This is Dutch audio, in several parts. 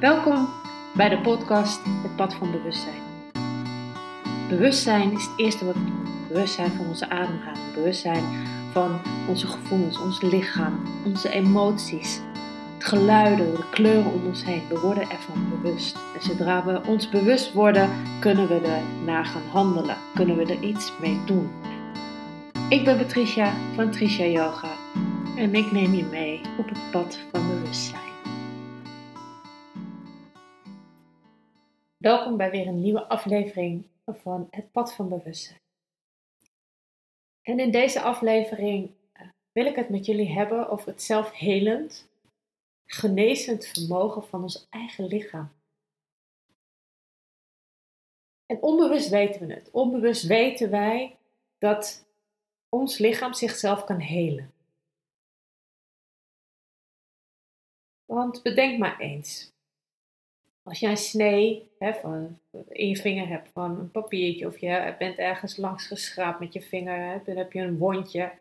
Welkom bij de podcast Het Pad van Bewustzijn. Bewustzijn is het eerste wat we doen. Bewustzijn van onze ademhaling, bewustzijn van onze gevoelens, ons lichaam, onze emoties, het geluiden, de kleuren om ons heen. We worden ervan bewust. En zodra we ons bewust worden, kunnen we er naar gaan handelen, kunnen we er iets mee doen. Ik ben Patricia van Tricia Yoga en ik neem je mee op het pad van bewustzijn. Welkom bij weer een nieuwe aflevering van Het Pad van Bewustzijn. En in deze aflevering eh, wil ik het met jullie hebben over het zelfhelend, genezend vermogen van ons eigen lichaam. En onbewust weten we het. Onbewust weten wij dat ons lichaam zichzelf kan helen. Want bedenk maar eens. Als jij een snee hè, van, in je vinger hebt van een papiertje of je bent ergens langs geschraapt met je vinger, hè, dan heb je een wondje.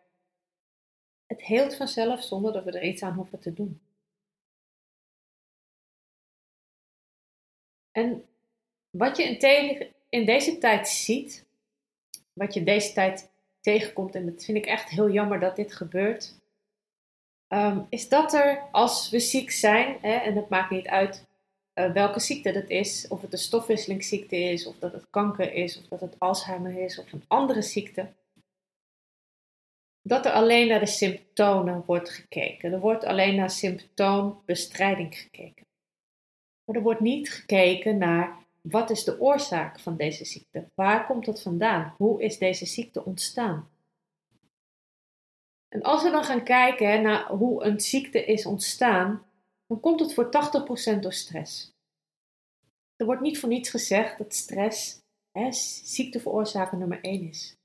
Het heelt vanzelf zonder dat we er iets aan hoeven te doen. En wat je in, deze tijd ziet, wat je deze tijd tegenkomt, en dat vind ik echt heel jammer dat dit gebeurt, um, is dat er als we ziek zijn, hè, en het maakt niet uit uh, welke ziekte dat is, of het een stofwisselingsziekte is, of dat het kanker is, of dat het Alzheimer is, of een andere ziekte, dat er alleen naar de symptomen wordt gekeken. Er wordt alleen naar symptoombestrijding gekeken. Maar er wordt niet gekeken naar wat is de oorzaak van deze ziekte? Waar komt het vandaan? Hoe is deze ziekte ontstaan? En als we dan gaan kijken naar hoe een ziekte is ontstaan, dan komt het voor 80% door stress. Er wordt niet voor niets gezegd dat stress hè, ziekteveroorzaker nummer 1 is.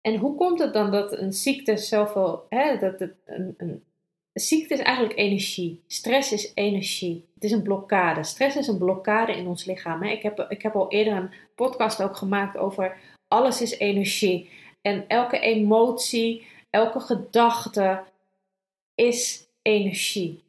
En hoe komt het dan dat een ziekte zoveel. Hè, dat het een, een, een ziekte is eigenlijk energie. Stress is energie. Het is een blokkade. Stress is een blokkade in ons lichaam. Hè. Ik, heb, ik heb al eerder een podcast ook gemaakt over alles is energie. En elke emotie, elke gedachte, is energie.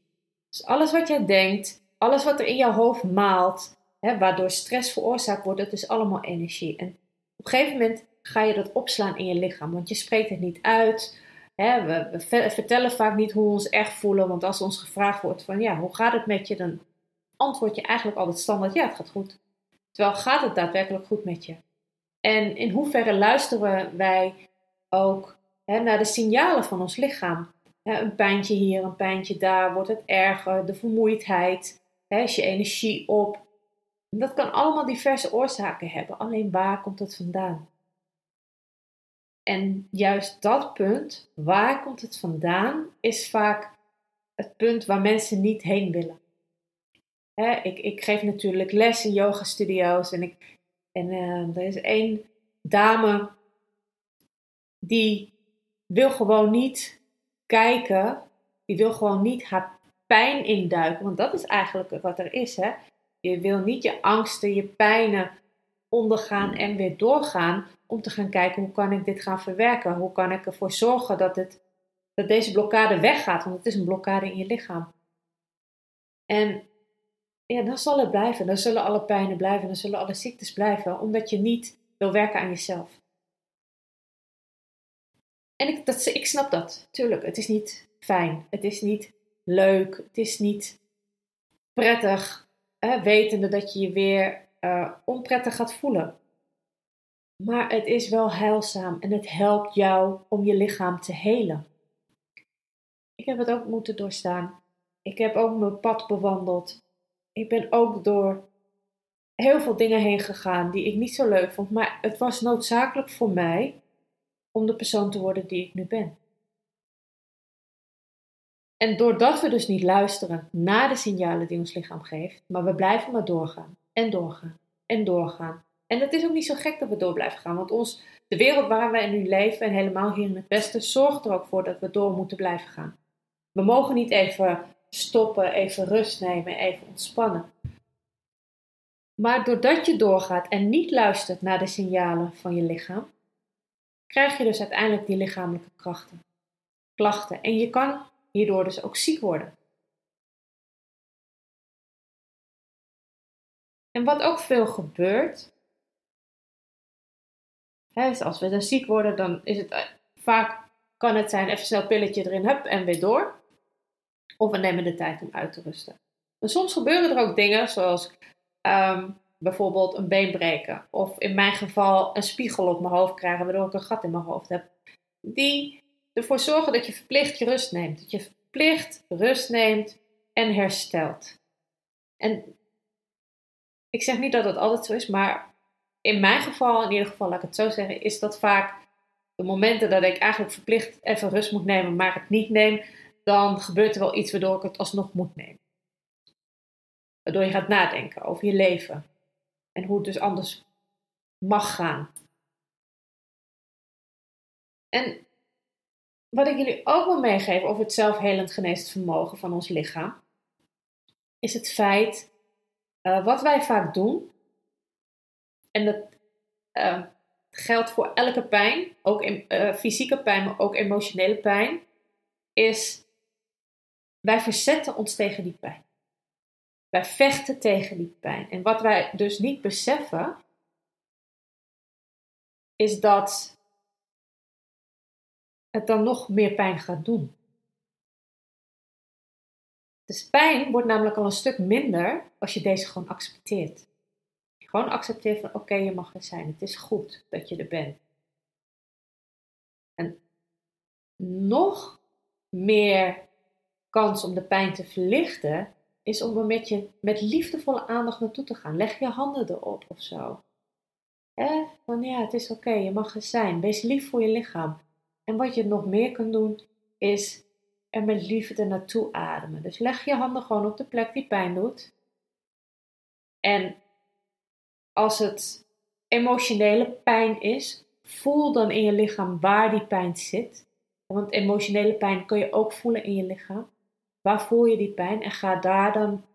Dus alles wat jij denkt, alles wat er in jouw hoofd maalt, hè, waardoor stress veroorzaakt wordt, dat is allemaal energie. En op een gegeven moment ga je dat opslaan in je lichaam, want je spreekt het niet uit. Hè, we, vertellen vaak niet hoe we ons echt voelen, want als ons gevraagd wordt van ja, hoe gaat het met je, dan antwoord je eigenlijk altijd standaard ja, het gaat goed. Terwijl gaat het daadwerkelijk goed met je? En in hoeverre luisteren wij ook hè, naar de signalen van ons lichaam? Een pijntje hier, een pijntje daar, wordt het erger, de vermoeidheid, hè, is je energie op. dat kan allemaal diverse oorzaken hebben, alleen waar komt het vandaan? En juist dat punt, waar komt het vandaan, is vaak het punt waar mensen niet heen willen. Hè, ik, ik geef natuurlijk les in yoga studio's en, ik, en uh, er is één dame die wil gewoon niet kijken, die wil gewoon niet haar pijn induiken, want dat is eigenlijk wat er is. Hè? Je wil niet je angsten, je pijnen ondergaan en weer doorgaan om te gaan kijken hoe kan ik dit gaan verwerken? Hoe kan ik ervoor zorgen dat, het, dat deze blokkade weggaat? Want het is een blokkade in je lichaam. En ja, dan zal het blijven. Dan zullen alle pijnen blijven. Dan zullen alle ziektes blijven. Omdat je niet wil werken aan jezelf. En ik, dat, ik snap dat, tuurlijk. Het is niet fijn. Het is niet leuk. Het is niet prettig. Hè, wetende dat je je weer uh, onprettig gaat voelen. Maar het is wel heilzaam en het helpt jou om je lichaam te helen. Ik heb het ook moeten doorstaan. Ik heb ook mijn pad bewandeld. Ik ben ook door heel veel dingen heen gegaan die ik niet zo leuk vond. Maar het was noodzakelijk voor mij om de persoon te worden die ik nu ben. En doordat we dus niet luisteren naar de signalen die ons lichaam geeft, maar we blijven maar doorgaan en doorgaan en doorgaan. En het is ook niet zo gek dat we door blijven gaan, want ons, de wereld waar wij nu leven en helemaal hier in het Westen zorgt er ook voor dat we door moeten blijven gaan. We mogen niet even stoppen, even rust nemen, even ontspannen. Maar doordat je doorgaat en niet luistert naar de signalen van je lichaam, krijg je dus uiteindelijk die lichamelijke krachten, klachten. En je kan hierdoor dus ook ziek worden. En wat ook veel gebeurt, hè, is als we dan ziek worden, dan is het eh, vaak kan het zijn even snel pilletje erin, hup en weer door. Of we nemen de tijd om uit te rusten. Maar soms gebeuren er ook dingen zoals ehm, bijvoorbeeld een been breken. Of in mijn geval een spiegel op mijn hoofd krijgen, waardoor ik een gat in mijn hoofd heb. Die ervoor zorgen dat je verplicht je rust neemt. Dat je verplicht rust neemt en herstelt. En ik zeg niet dat het altijd zo is, maar in mijn geval, in ieder geval laat ik het zo zeggen, is dat vaak de momenten dat ik eigenlijk verplicht even rust moet nemen, maar het niet neem, dan gebeurt er wel iets waardoor ik het alsnog moet nemen. Waardoor je gaat nadenken over je leven en hoe het dus anders mag gaan. En wat ik jullie ook wil meegeven over het zelfhelend geneest vermogen van ons lichaam, is het feit uh, wat wij vaak doen, en dat uh, geldt voor elke pijn, ook in, uh, fysieke pijn, maar ook emotionele pijn, is wij verzetten ons tegen die pijn. Wij vechten tegen die pijn. En wat wij dus niet beseffen, is dat het dan nog meer pijn gaat doen. Dus pijn wordt namelijk al een stuk minder als je deze gewoon accepteert. Gewoon accepteert van oké, je mag er zijn. Het is goed dat je er bent. En nog meer kans om de pijn te verlichten is om er met, je, met liefdevolle aandacht naartoe te gaan. Leg je handen erop of zo. Eh, van ja, het is oké, je mag er zijn. Wees lief voor je lichaam. En wat je nog meer kunt doen, is er met liefde naartoe ademen. Dus leg je handen gewoon op de plek die pijn doet. En als het emotionele pijn is, voel dan in je lichaam waar die pijn zit. Want emotionele pijn kun je ook voelen in je lichaam. Waar voel je die pijn? En ga daar dan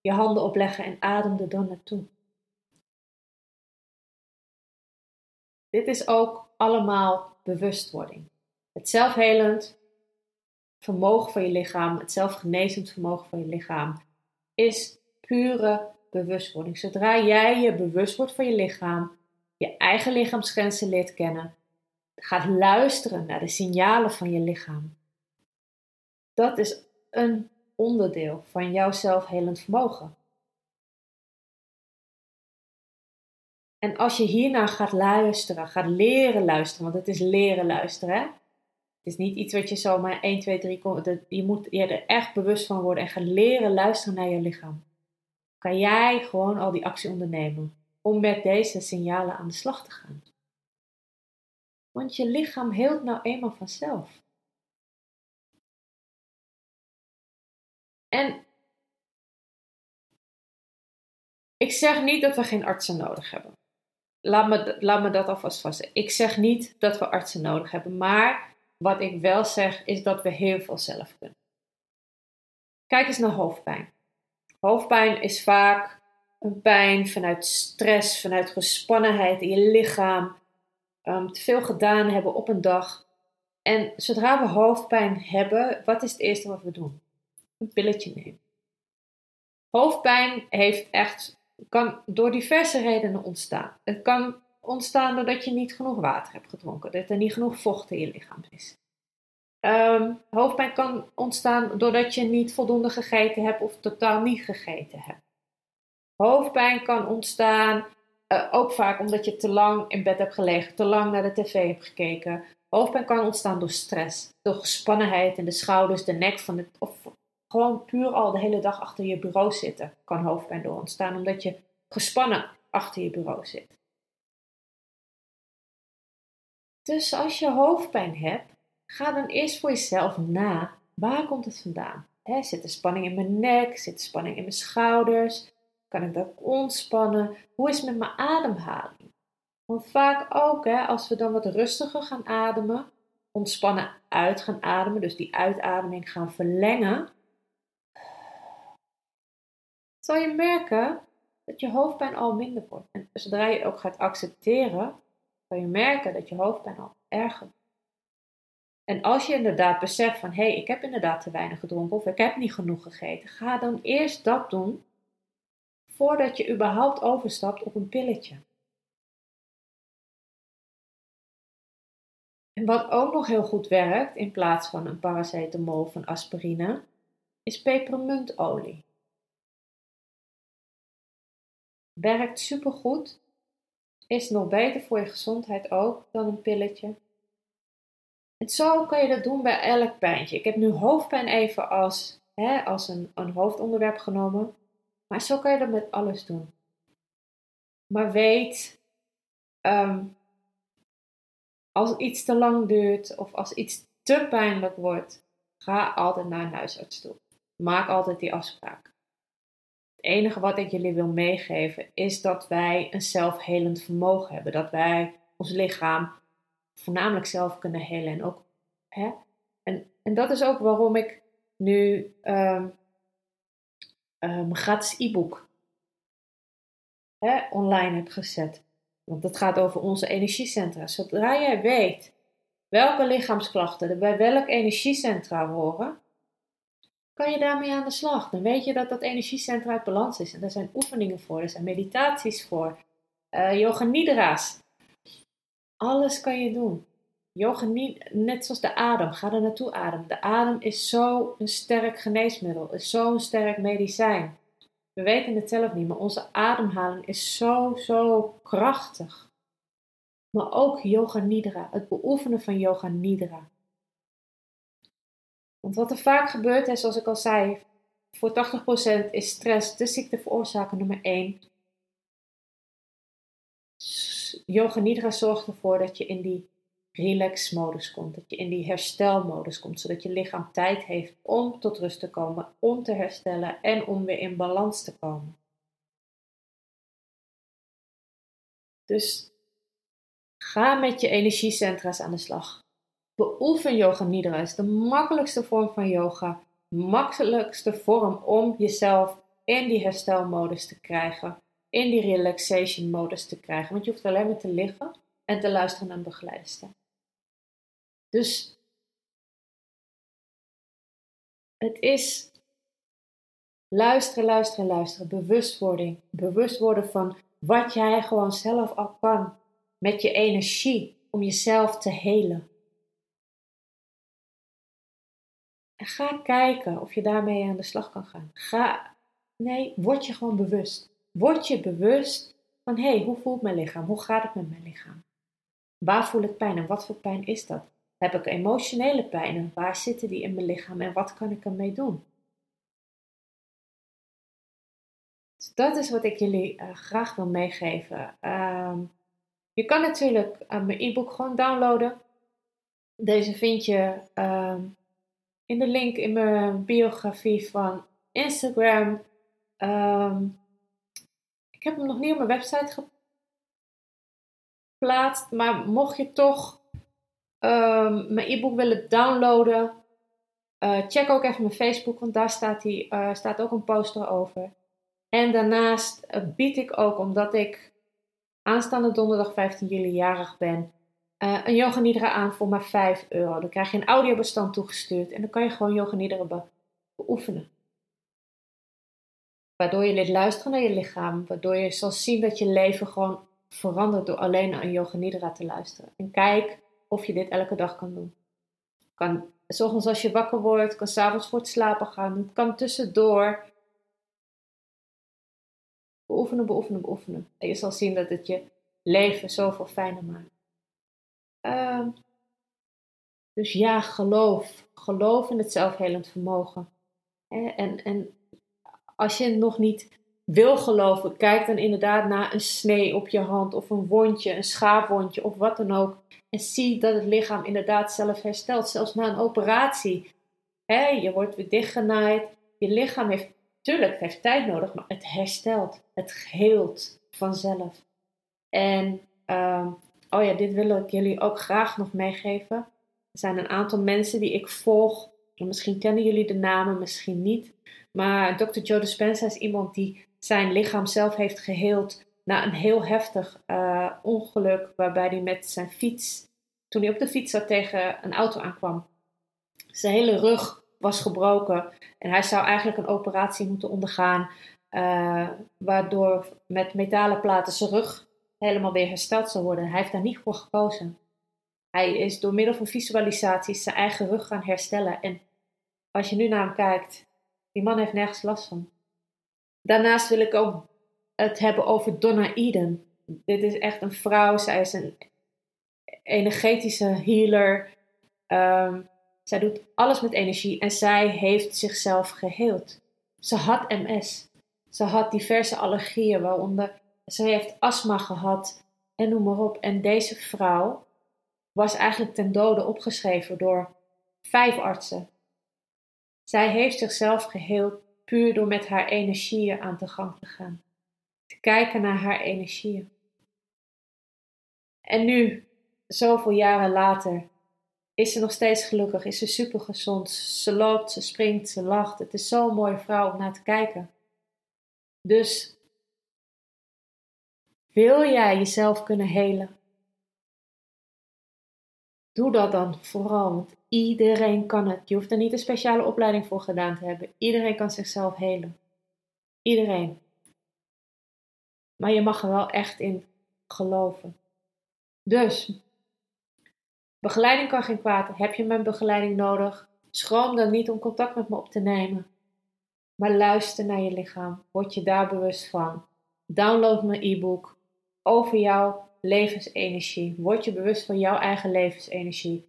je handen op leggen en adem er dan naartoe. Dit is ook allemaal bewustwording. Het zelfhelend vermogen van je lichaam, het zelfgenezend vermogen van je lichaam, is pure bewustwording. Zodra jij je bewust wordt van je lichaam, je eigen lichaamsgrenzen leert kennen, gaat luisteren naar de signalen van je lichaam. Dat is een onderdeel van jouw zelfhelend vermogen. En als je hiernaar gaat luisteren, gaat leren luisteren, want het is leren luisteren. Hè? Het is niet iets wat je zomaar 1, 2, 3 komt. Je moet je er echt bewust van worden en gaan leren luisteren naar je lichaam. Kan jij gewoon al die actie ondernemen om met deze signalen aan de slag te gaan? Want je lichaam heelt nou eenmaal vanzelf. En ik zeg niet dat we geen artsen nodig hebben. Laat me, laat me dat alvast vast. Ik zeg niet dat we artsen nodig hebben. Maar wat ik wel zeg is dat we heel veel zelf kunnen. Kijk eens naar hoofdpijn. Hoofdpijn is vaak een pijn vanuit stress, vanuit gespannenheid in je lichaam. Um, te veel gedaan hebben op een dag. En zodra we hoofdpijn hebben, wat is het eerste wat we doen? Een pilletje nemen. Hoofdpijn heeft echt, kan door diverse redenen ontstaan. Het kan ontstaan doordat je niet genoeg water hebt gedronken, dat er niet genoeg vocht in je lichaam is. Ehm, hoofdpijn kan ontstaan doordat je niet voldoende gegeten hebt of totaal niet gegeten hebt. Hoofdpijn kan ontstaan uh, ook vaak omdat je te lang in bed hebt gelegen, te lang naar de tv hebt gekeken. Hoofdpijn kan ontstaan door stress, door gespannenheid in de schouders, de nek van het, of gewoon puur al de hele dag achter je bureau zitten. Kan hoofdpijn door ontstaan omdat je gespannen achter je bureau zit. Dus als je hoofdpijn hebt, ga dan eerst voor jezelf na. Waar komt het vandaan? He, zit er spanning in mijn nek? Zit er spanning in mijn schouders? Kan ik dat ontspannen? Hoe is het met mijn ademhaling? Want vaak ook, hè, als we dan wat rustiger gaan ademen, ontspannen uit gaan ademen, dus die uitademing gaan verlengen, zal je merken dat je hoofdpijn al minder wordt. En zodra je ook gaat accepteren, zal je merken dat je hoofdpijn al erger wordt. En als je inderdaad beseft van hé, hey, ik heb inderdaad te weinig gedronken of ik heb niet genoeg gegeten, ga dan eerst dat doen voordat je überhaupt overstapt op een pilletje. En wat ook nog heel goed werkt in plaats van een paracetamol of een aspirine, is pepermuntolie. Werkt supergoed, is nog beter voor je gezondheid ook dan een pilletje. En zo kan je dat doen bij elk pijntje. Ik heb nu hoofdpijn even als, hè, als een, een hoofdonderwerp genomen, maar zo kan je dat met alles doen. Maar weet, ehm, als iets te lang duurt of als iets te pijnlijk wordt, ga altijd naar een huisarts toe. Maak altijd die afspraak. Enige wat ik jullie wil meegeven is dat wij een zelfhelend vermogen hebben. Dat wij ons lichaam voornamelijk zelf kunnen helen. En, ook, hè? en, en dat is ook waarom ik nu um, mijn gratis e-book online heb gezet. Want het gaat over onze energiecentra. Zodra jij weet welke lichaamsklachten er bij welk energiecentra horen, kan je daarmee aan de slag. Dan weet je dat dat energiecentra uit balans is. En daar zijn oefeningen voor, er zijn meditaties voor, uh, yoga nidra's. Alles kan je doen. Yoga, net zoals de adem, ga er naartoe ademen. De adem is zo'n sterk geneesmiddel, is zo'n sterk medicijn. We weten het zelf niet, maar onze ademhaling is zo, zo krachtig. Maar ook yoga nidra, het beoefenen van yoga nidra. Want wat er vaak gebeurt, is, zoals ik al zei, voor 80% is stress de ziekteveroorzaker nummer 1. Yoga nidra zorgt ervoor dat je in die relax-modus komt, dat je in die herstelmodus komt, zodat je lichaam tijd heeft om tot rust te komen, om te herstellen en om weer in balans te komen. Dus ga met je energiecentra's aan de slag. Beoefen yoga nidra is de makkelijkste vorm van yoga, makkelijkste vorm om jezelf in die herstelmodus te krijgen, in die relaxation modus te krijgen, want je hoeft alleen maar te liggen en te luisteren naar een. Dus het is luisteren, luisteren, luisteren. Bewustwording. Bewust worden van wat jij gewoon zelf al kan. Met je energie om jezelf te helen. Ga kijken of je daarmee aan de slag kan gaan. Ga, nee, word je gewoon bewust. Word je bewust van hé, hey, hoe voelt mijn lichaam? Hoe gaat het met mijn lichaam? Waar voel ik pijn en wat voor pijn is dat? Heb ik emotionele pijn en waar zitten die in mijn lichaam en wat kan ik ermee doen? Dus dat is wat ik jullie uh, graag wil meegeven. Uh, je kan natuurlijk uh, mijn e-book gewoon downloaden. Deze vind je uh, in de link in mijn biografie van Instagram. Ehm, ik heb hem nog niet op mijn website geplaatst, maar mocht je toch um, mijn e-book willen downloaden, uh, check ook even mijn Facebook, want daar staat, uh, staat ook een poster over. En daarnaast bied ik ook, omdat ik aanstaande donderdag 15 juli jarig ben, een yoga nidra aan voor maar 5 euro. Dan krijg je een audiobestand toegestuurd en dan kan je gewoon yoga nidra be beoefenen. Waardoor je leert luisteren naar je lichaam, waardoor je zal zien dat je leven gewoon verandert door alleen naar een yoga nidra te luisteren. En kijk of je dit elke dag kan doen. Kan s ochtends als je wakker wordt, kan s'avonds voor het slapen gaan. Kan tussendoor. Beoefenen, beoefenen, beoefenen. En je zal zien dat het je leven zoveel fijner maakt. Uh, dus ja, geloof. Geloof in het zelfhelend vermogen. En, en als je nog niet wil geloven, kijk dan inderdaad naar een snee op je hand of een wondje, een schaafwondje of wat dan ook. En zie dat het lichaam inderdaad zelf herstelt, zelfs na een operatie. He, je wordt weer dichtgenaaid. Je lichaam heeft, tuurlijk, heeft tijd nodig, maar het herstelt. Het heelt vanzelf. En, uh, oh ja, dit wil ik jullie ook graag nog meegeven. Er zijn een aantal mensen die ik volg. Misschien kennen jullie de namen, misschien niet. Maar Dr. Joe Dispenza is iemand die zijn lichaam zelf heeft geheeld na een heel heftig uh, ongeluk waarbij hij met zijn fiets, toen hij op de fiets zat, tegen een auto aankwam. Zijn hele rug was gebroken en hij zou eigenlijk een operatie moeten ondergaan. Uh, waardoor met metalen platen zijn rug helemaal weer hersteld zou worden. Hij heeft daar niet voor gekozen. Hij is door middel van visualisaties zijn eigen rug gaan herstellen. En als je nu naar hem kijkt, die man heeft nergens last van. Daarnaast wil ik ook het hebben over Donna Eden. Dit is echt een vrouw. Zij is een energetische healer. Um, zij doet alles met energie en zij heeft zichzelf geheeld. Ze had MS. Ze had diverse allergieën, waaronder ze heeft astma gehad en noem maar op. En deze vrouw was eigenlijk ten dode opgeschreven door vijf artsen. Zij heeft zichzelf geheeld puur door met haar energieën aan de gang te gaan. Te kijken naar haar energieën. En nu, zoveel jaren later, is ze nog steeds gelukkig, is ze super gezond. Ze loopt, ze springt, ze lacht. Het is zo'n mooie vrouw om naar te kijken. Dus wil jij jezelf kunnen helen? Doe dat dan vooral, want iedereen kan het. Je hoeft er niet een speciale opleiding voor gedaan te hebben. Iedereen kan zichzelf helen. Iedereen. Maar je mag er wel echt in geloven. Dus, begeleiding kan geen kwaad. Heb je mijn begeleiding nodig? Schroom dan niet om contact met me op te nemen. Maar luister naar je lichaam. Word je daar bewust van. Download mijn e-book over jouw levensenergie. Word je bewust van jouw eigen levensenergie.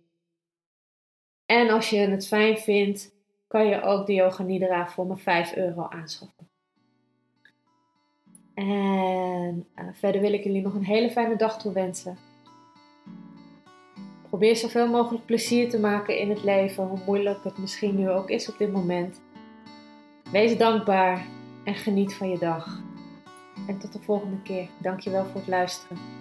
En als je het fijn vindt, kan je ook de Yoga Nidra voor mijn 5 euro aanschaffen. En uh, verder wil ik jullie nog een hele fijne dag toewensen. Probeer zoveel mogelijk plezier te maken in het leven, hoe moeilijk het misschien nu ook is op dit moment. Wees dankbaar en geniet van je dag. En tot de volgende keer. Dankjewel voor het luisteren.